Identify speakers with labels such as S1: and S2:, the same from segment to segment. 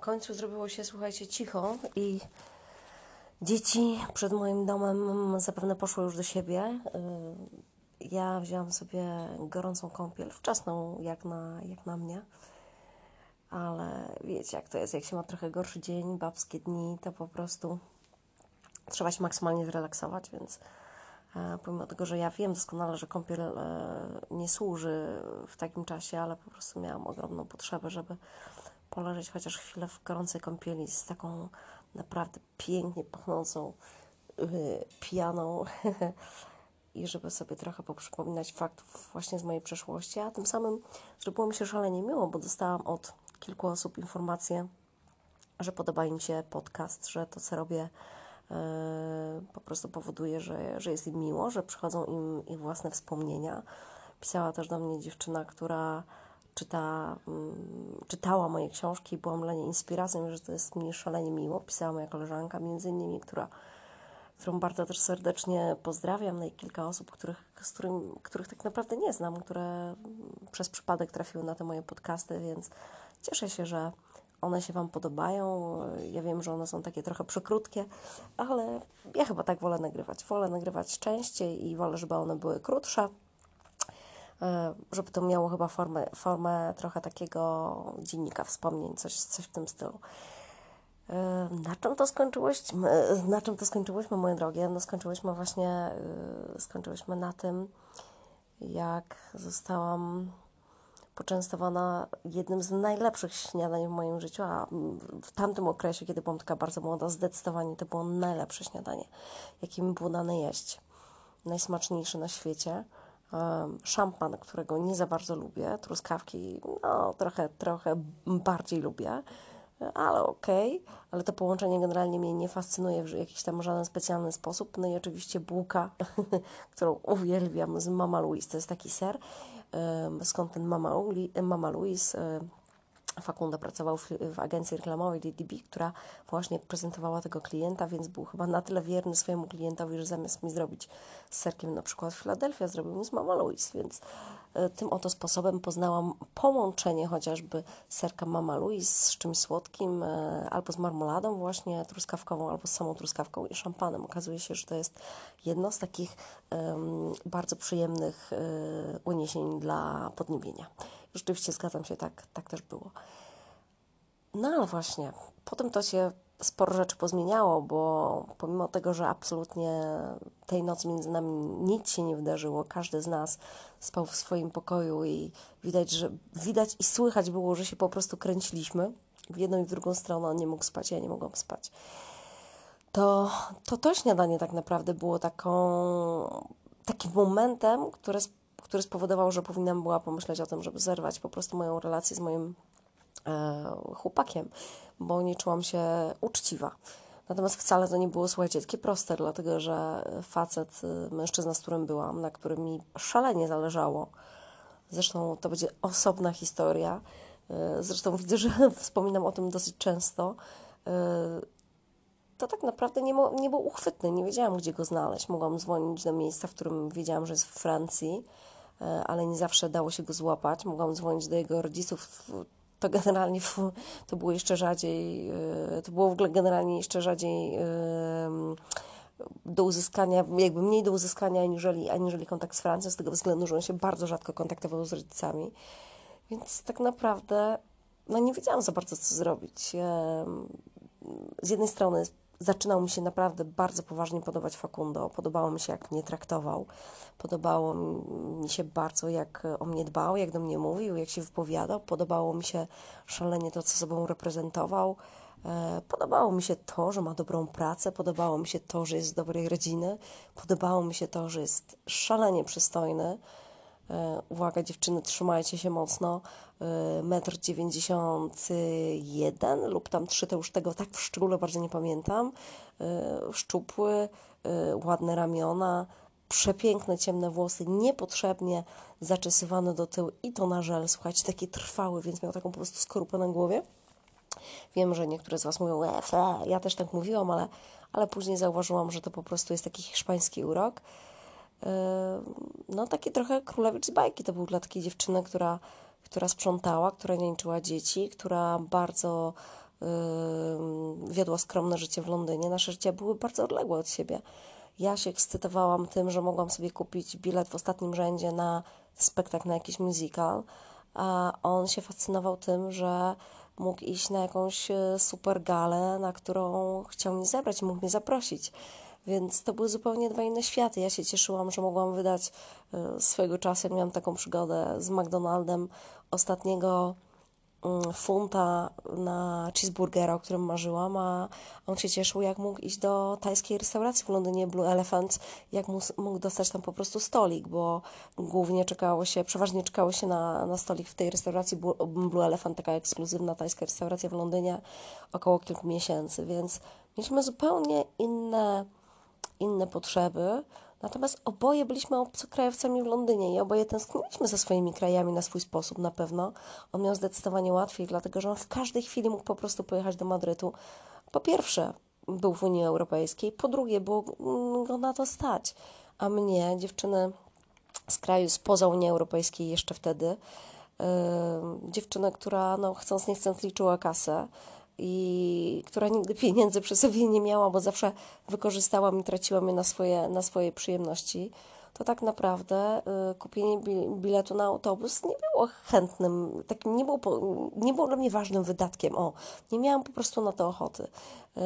S1: W końcu zrobiło się, słuchajcie, cicho i dzieci przed moim domem zapewne poszły już do siebie. Y, ja wzięłam sobie gorącą kąpiel, wczesną jak na, jak na mnie. Ale wiecie, jak to jest, jak się ma trochę gorszy dzień, babskie dni, to po prostu trzeba się maksymalnie zrelaksować, więc e, pomimo tego, że ja wiem doskonale, że kąpiel e, nie służy w takim czasie, ale po prostu miałam ogromną potrzebę, żeby poleżeć chociaż chwilę w gorącej kąpieli z taką naprawdę pięknie pachnącą yy, pijaną i żeby sobie trochę poprzypominać faktów właśnie z mojej przeszłości, a tym samym zrobiło mi się szalenie miło, bo dostałam od kilku osób informację, że podoba im się podcast, że to, co robię, yy, po prostu powoduje, że, że jest im miło, że przychodzą im ich własne wspomnienia. Pisała też do mnie dziewczyna, która czyta, um, czytała moje książki, byłam dla niej inspiracją, że to jest mi szalenie miło. Pisała moja koleżanka, między innymi, która, którą bardzo też serdecznie pozdrawiam, no i kilka osób, których, z którym, których tak naprawdę nie znam, które przez przypadek trafiły na te moje podcasty, więc cieszę się, że one się Wam podobają. Ja wiem, że one są takie trochę przekrótkie, ale ja chyba tak wolę nagrywać. Wolę nagrywać częściej i wolę, żeby one były krótsze. E, żeby to miało chyba formę, formę trochę takiego dziennika wspomnień, coś, coś w tym stylu. E, na czym to skończyłyśmy? Na czym to skończyłyśmy, moje drogie? No skończyłyśmy właśnie, e, skończyłyśmy na tym, jak zostałam poczęstowana jednym z najlepszych śniadań w moim życiu, a w tamtym okresie, kiedy byłam taka bardzo młoda, zdecydowanie to było najlepsze śniadanie, jakie mi było dane jeść. Najsmaczniejsze na świecie szampan, którego nie za bardzo lubię, truskawki, no trochę, trochę bardziej lubię, ale okej, okay. ale to połączenie generalnie mnie nie fascynuje w jakiś tam żaden specjalny sposób. No i oczywiście bułka, którą uwielbiam z Mama Louise, to jest taki ser, skąd ten Mama, Mama Louise, Fakunda pracował w, w, agencji reklamowej DDB, która właśnie prezentowała tego klienta, więc był chyba na tyle wierny swojemu klientowi, że zamiast mi zrobić z serkiem na przykład Philadelphia, zrobił mi z Mama Louise, więc y, tym oto sposobem poznałam połączenie chociażby serka Mama Louise z czymś słodkim, y, albo z marmoladą właśnie truskawkową, albo z samą truskawką i szampanem. Okazuje się, że to jest jedno z takich y, bardzo przyjemnych uniesień dla podniebienia. Rzeczywiście zgadzam się, tak, tak też było. No ale właśnie, potem to się sporo rzeczy pozmieniało, bo pomimo tego, że absolutnie tej nocy między nami nic się nie wydarzyło, każdy z nas spał w swoim pokoju i widać, że widać i słychać było, że się po prostu kręciliśmy w jedną i w drugą stronę. On nie mógł spać, ja nie mogłam spać. To to, to śniadanie tak naprawdę było taką, takim momentem, które który spowodował, że powinnam była pomyśleć o tym, żeby zerwać po prostu moją relację z moim e, chłopakiem, bo nie czułam się uczciwa. Natomiast wcale to nie było, słuchajcie, takie proste, dlatego że facet, y, mężczyzna, z którym byłam, na którym mi szalenie zależało, zresztą to będzie osobna historia, y, zresztą widzę, że wspominam o tym dosyć często, y, to tak naprawdę nie, nie był uchwytny, nie wiedziałam, gdzie go znaleźć. Mogłam dzwonić do miejsca, w którym wiedziałam, że jest w Francji, E, ale nie zawsze dało się go złapać. Mogłam dzwonić do jego rodziców. To generalnie to było jeszcze rzadziej, e, to było w ogóle generalnie jeszcze rzadziej do uzyskania, jakby mniej do uzyskania aniżeli, aniżeli kontakt z Francją, z tego względu, że on się bardzo rzadko kontaktował z rodzicami. Więc tak naprawdę no nie wiedziałam za bardzo, co zrobić. Z jednej strony zaczynał mi się naprawdę bardzo poważnie podobać Facundo. Podobało mi się, jak mnie traktował. Podobało mi się bardzo, jak o mnie dbał, jak do mnie mówił, jak się wypowiadał. Podobało mi się szalenie to, co sobą reprezentował. E, podobało mi się to, że ma dobrą pracę, podobało mi się to, że jest z dobrej rodziny, podobało mi się to, że jest szalenie przystojny. E, uwaga dziewczyny, trzymajcie się mocno. E, metr dziewięćdziesiąt jeden lub tam trzy, to już tego tak w szczególe bardzo nie pamiętam. E, szczupły, ładne ramiona, przepiękne ciemne włosy, niepotrzebnie zaczesywane do tyłu i to na żel, słuchajcie, takie trwały, więc miał taką po prostu skorupę na głowie. Wiem, że niektóre z Was mówią, e, ja też tak mówiłam, ale, ale później zauważyłam, że to po prostu jest taki hiszpański urok no taki trochę królewicz z bajki to był dla takiej dziewczyny, która, która sprzątała, która niańczyła dzieci, która bardzo wiodła skromne życie w Londynie. Nasze życia były bardzo odległe od siebie. Ja się ekscytowałam tym, że mogłam sobie kupić bilet w ostatnim rzędzie na spektakl, na jakiś musical, a on się fascynował tym, że mógł iść na jakąś e, super galę, na którą chciał mnie zabrać, mógł mnie zaprosić. Więc to były zupełnie dwa inne światy. Ja się cieszyłam, że mogłam wydać e, swojego czasu. Miałam taką przygodę z McDonaldem ostatniego Mm, funta na cheeseburgera, o którym marzyłam, a on się cieszył, jak mógł iść do tajskiej restauracji w Londynie Blue Elephant, jak mógł dostać tam po prostu stolik, bo głównie czekało się, przeważnie czekało się na, na stolik w tej restauracji Blue Elephant, taka ekskluzywna tajska restauracja w Londynie, około kilku miesięcy, więc mieliśmy zupełnie inne, inne potrzeby. Natomiast oboje byliśmy obcokrajowcami w Londynie i oboje tęskniliśmy za swoimi krajami na swój sposób na pewno. On miał zdecydowanie łatwiej, dlatego że on w każdej chwili mógł po prostu pojechać do Madrytu. Po pierwsze, był w Unii Europejskiej, po drugie, było go na to stać. A mnie, dziewczyny z kraju spoza Unii Europejskiej jeszcze wtedy, yy, dziewczynę, która no, chcąc nie chcąc liczyła kasę, i która nigdy pieniędzy przy sobie nie miała, bo zawsze wykorzystałam i traciłam je na swoje, na swoje przyjemności, to tak naprawdę y, kupienie biletu na autobus nie było chętnym, takim nie było, nie było dla mnie ważnym wydatkiem. O, nie miałam po prostu na to ochoty. Y,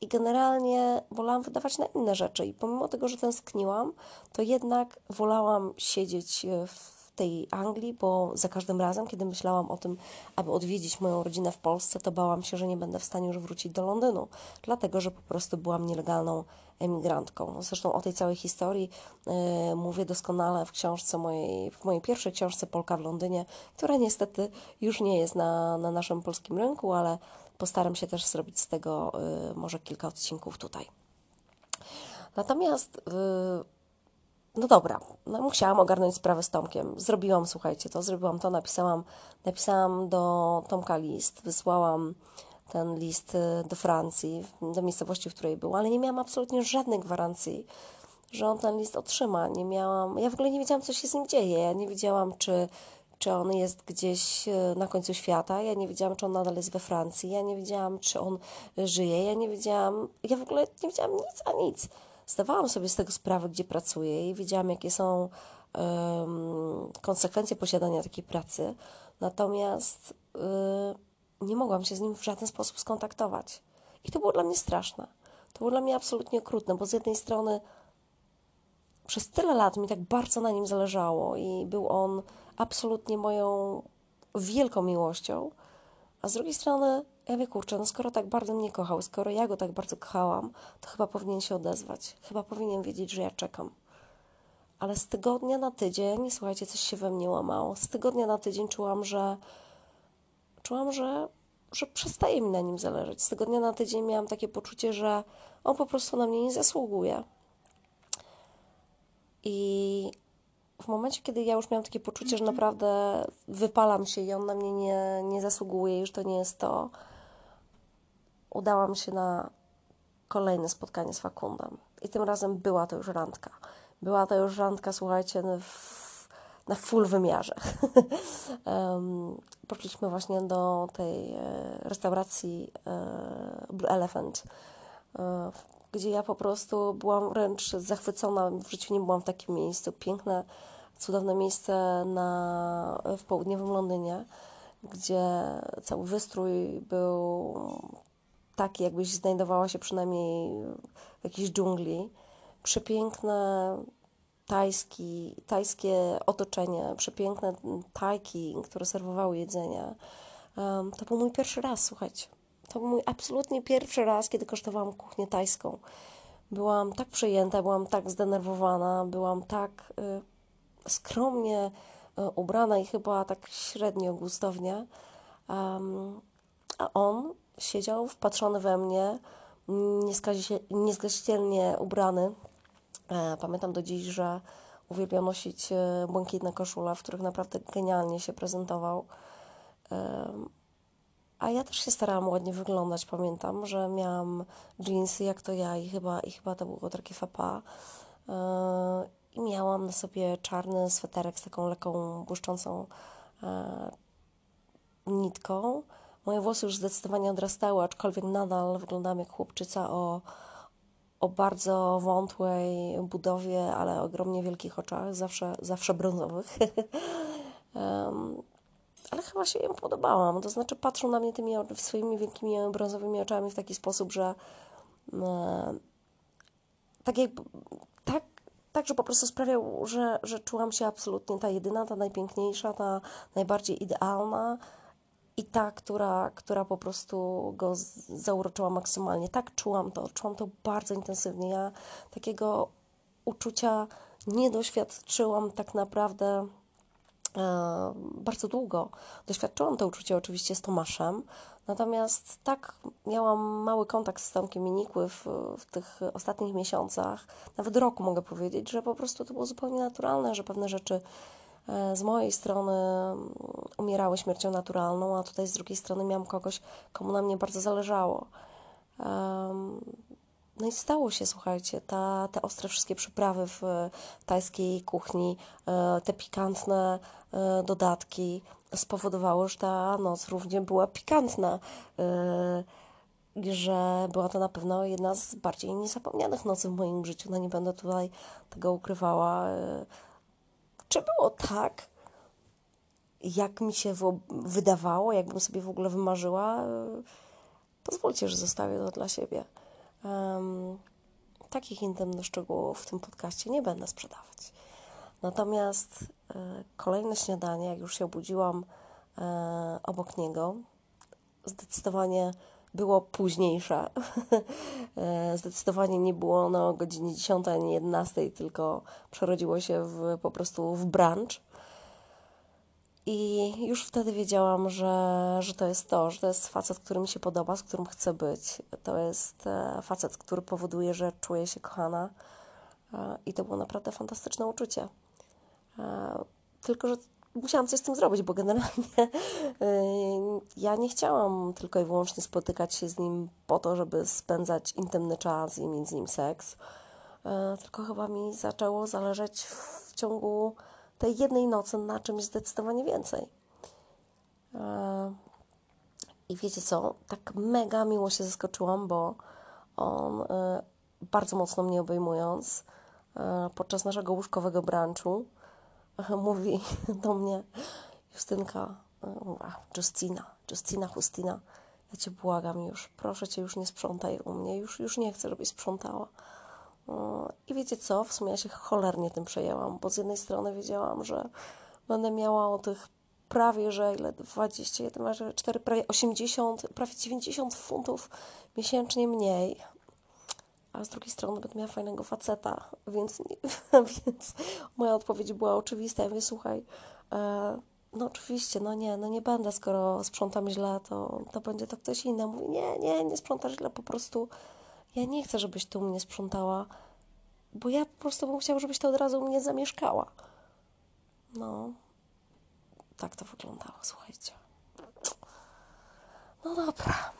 S1: I generalnie wolałam wydawać na inne rzeczy. I pomimo tego, że tęskniłam, to jednak wolałam siedzieć w tej Anglii, bo za każdym razem, kiedy myślałam o tym, aby odwiedzić moją rodzinę w Polsce, to bałam się, że nie będę w stanie już wrócić do Londynu, dlatego że po prostu byłam nielegalną emigrantką. Zresztą o tej całej historii yy, mówię doskonale w książce mojej, w mojej pierwszej książce Polka w Londynie, która niestety już nie jest na, na naszym polskim rynku, ale postaram się też zrobić z tego yy, może kilka odcinków tutaj. Natomiast yy, no dobra, no musiałam ogarnąć sprawę z Tomkiem. Zrobiłam, słuchajcie, to zrobiłam to, napisałam, napisałam do Tomka list, wysłałam ten list y, do Francji, do miejscowości, w której był, ale nie miałam absolutnie żadnej gwarancji, że on ten list otrzyma. Nie miałam, ja w ogóle nie wiedziałam, co się z nim dzieje. Ja nie wiedziałam, czy, czy on jest gdzieś y, na końcu świata. Ja nie wiedziałam, czy on nadal jest we Francji. Ja nie wiedziałam, czy on żyje. Ja nie wiedziałam, ja w ogóle nie wiedziałam nic a nic zdawałam sobie z tego sprawę, gdzie pracuję i wiedziałam, jakie są um, konsekwencje posiadania takiej pracy. Natomiast y, nie mogłam się z nim w żaden sposób skontaktować. I to było dla mnie straszne. To było dla mnie absolutnie okrutne, bo z jednej strony przez tyle lat mi tak bardzo na nim zależało i był on absolutnie moją wielką miłością, a z drugiej strony ja wie, kurczę, no skoro tak bardzo mnie kochał, skoro ja go tak bardzo kochałam, to chyba powinien się odezwać. Chyba powinien wiedzieć, że ja czekam. Ale z tygodnia na tydzień, słuchajcie, coś się we mnie łamało. Z tygodnia na tydzień czułam, że czułam, że, że przestaje mi na nim zależeć. Z tygodnia na tydzień miałam takie poczucie, że on po prostu na mnie nie zasługuje. I w momencie, kiedy ja już miałam takie poczucie, że naprawdę wypalam się i on na mnie nie, nie zasługuje, już to nie jest to, udałam się na kolejne spotkanie z Fakundem. I tym razem była to już randka. Była to już randka, słuchajcie, w, na full wymiarze. um, poszliśmy właśnie do tej e, restauracji e, Blue Elephant, e, gdzie ja po prostu byłam wręcz zachwycona. W życiu nie byłam w takim miejscu. Piękne, cudowne miejsce na, w południowym Londynie, gdzie cały wystrój był taki, jakbyś znajdowała się przynajmniej w jakiejś dżungli. Przepiękne tajski, tajskie otoczenie, przepiękne tajki, które serwowały jedzenie. Um, to był mój pierwszy raz, słuchajcie. To był mój absolutnie pierwszy raz, kiedy kosztowałam kuchnię tajską. Byłam tak przejęta, byłam tak zdenerwowana, byłam tak y, skromnie y, ubrana i chyba tak średnio gustownie. Um, a on siedział wpatrzony we mnie, niezgasitelnie ubrany. E, pamiętam do dziś, że uwielbiał nosić e, błękitne koszule, w których naprawdę genialnie się prezentował. E, a ja też się starałam ładnie wyglądać. Pamiętam, że miałam jeansy jak to ja i chyba, i chyba to było takie fapa. I miałam na sobie czarny sweterek z taką lekką, błyszczącą nitką Moje włosy już zdecydowanie odrastały, aczkolwiek nadal wyglądam jak chłopczyca o, o bardzo wątłej budowie, ale ogromnie wielkich oczach, zawsze, zawsze brązowych. um, ale chyba się im podobałam. To znaczy, patrzą na mnie tymi swoimi wielkimi brązowymi oczami w taki sposób, że e, tak, jak, tak, tak, że po prostu sprawiał, że, że czułam się absolutnie ta jedyna, ta najpiękniejsza, ta najbardziej idealna i ta, która, która po prostu go zauroczyła maksymalnie. Tak czułam to, czułam to bardzo intensywnie. Ja takiego uczucia nie doświadczyłam tak naprawdę E, bardzo długo. Doświadczyłam to uczucie oczywiście z Tomaszem, natomiast tak miałam mały kontakt z Tomkiem i Nikły w, w tych ostatnich miesiącach, nawet roku mogę powiedzieć, że po prostu to było zupełnie naturalne, że pewne rzeczy z mojej strony mm, umierały śmiercią naturalną, a tutaj z drugiej strony miałam kogoś, komu na mnie bardzo zależało. No i stało się, słuchajcie, ta, te ostre wszystkie przyprawy w tajskiej kuchni, e, te pikantne e, dodatki spowodowały, że ta noc również była pikantna e, że była to na pewno jedna z bardziej niezapomnianych nocy w moim życiu. No nie będę tutaj tego ukrywała. Czy było tak, jak mi się wydawało, jakbym sobie w ogóle wymarzyła? Pozwólcie, że zostawię to dla siebie. Um, takich intymnych szczegółów w tym podcaście nie będę sprzedawać. Natomiast e, kolejne śniadanie, jak już się obudziłam e, obok niego, zdecydowanie było późniejsze. e, zdecydowanie nie było ono o godzinie 10 ani 11, tylko przerodziło się w, po prostu w brunch. I już wtedy wiedziałam, że, że to jest to, że to jest facet, który mi się podoba, z którym chcę być. To jest e, facet, który powoduje, że czuję się kochana. E, I to było naprawdę fantastyczne uczucie. Tylko, że musiałam coś z tym zrobić, bo generalnie ja nie chciałam tylko i wyłącznie spotykać się z nim po to, żeby spędzać intymny czas i mieć z nim seks. Tylko chyba mi zaczęło zależeć w ciągu tej jednej nocy na czymś zdecydowanie więcej. E, I wiecie co? Tak mega miło się zaskoczyłam, bo on e, bardzo mocno mnie obejmując e, podczas naszego łóżkowego brunchu mówi do mnie Justynka, Justina, Justina, Justina, ja Cię błagam już, proszę Cię już nie sprzątaj u mnie, już, już nie chcę, żebyś sprzątała. I wiecie co? W sumie ja się cholernie tym przejęłam, bo z jednej strony wiedziałam, że będę miała o tych prawie, że ile? 21, 4, prawie 80, prawie 90 funtów miesięcznie mniej. A z drugiej strony będę miała fajnego faceta, więc, więc moja odpowiedź była oczywista. Ja mówię, słuchaj, e, no oczywiście, no nie, no nie będę, skoro sprzątam źle, to, to będzie to ktoś inny. Mówi, nie, nie, nie sprzątasz źle, po prostu ja nie chcę, żebyś tu mnie sprzątała, bo ja po prostu bym chciała, żebyś to od razu mnie zamieszkała. No, tak to wyglądało, słuchajcie. No dobra.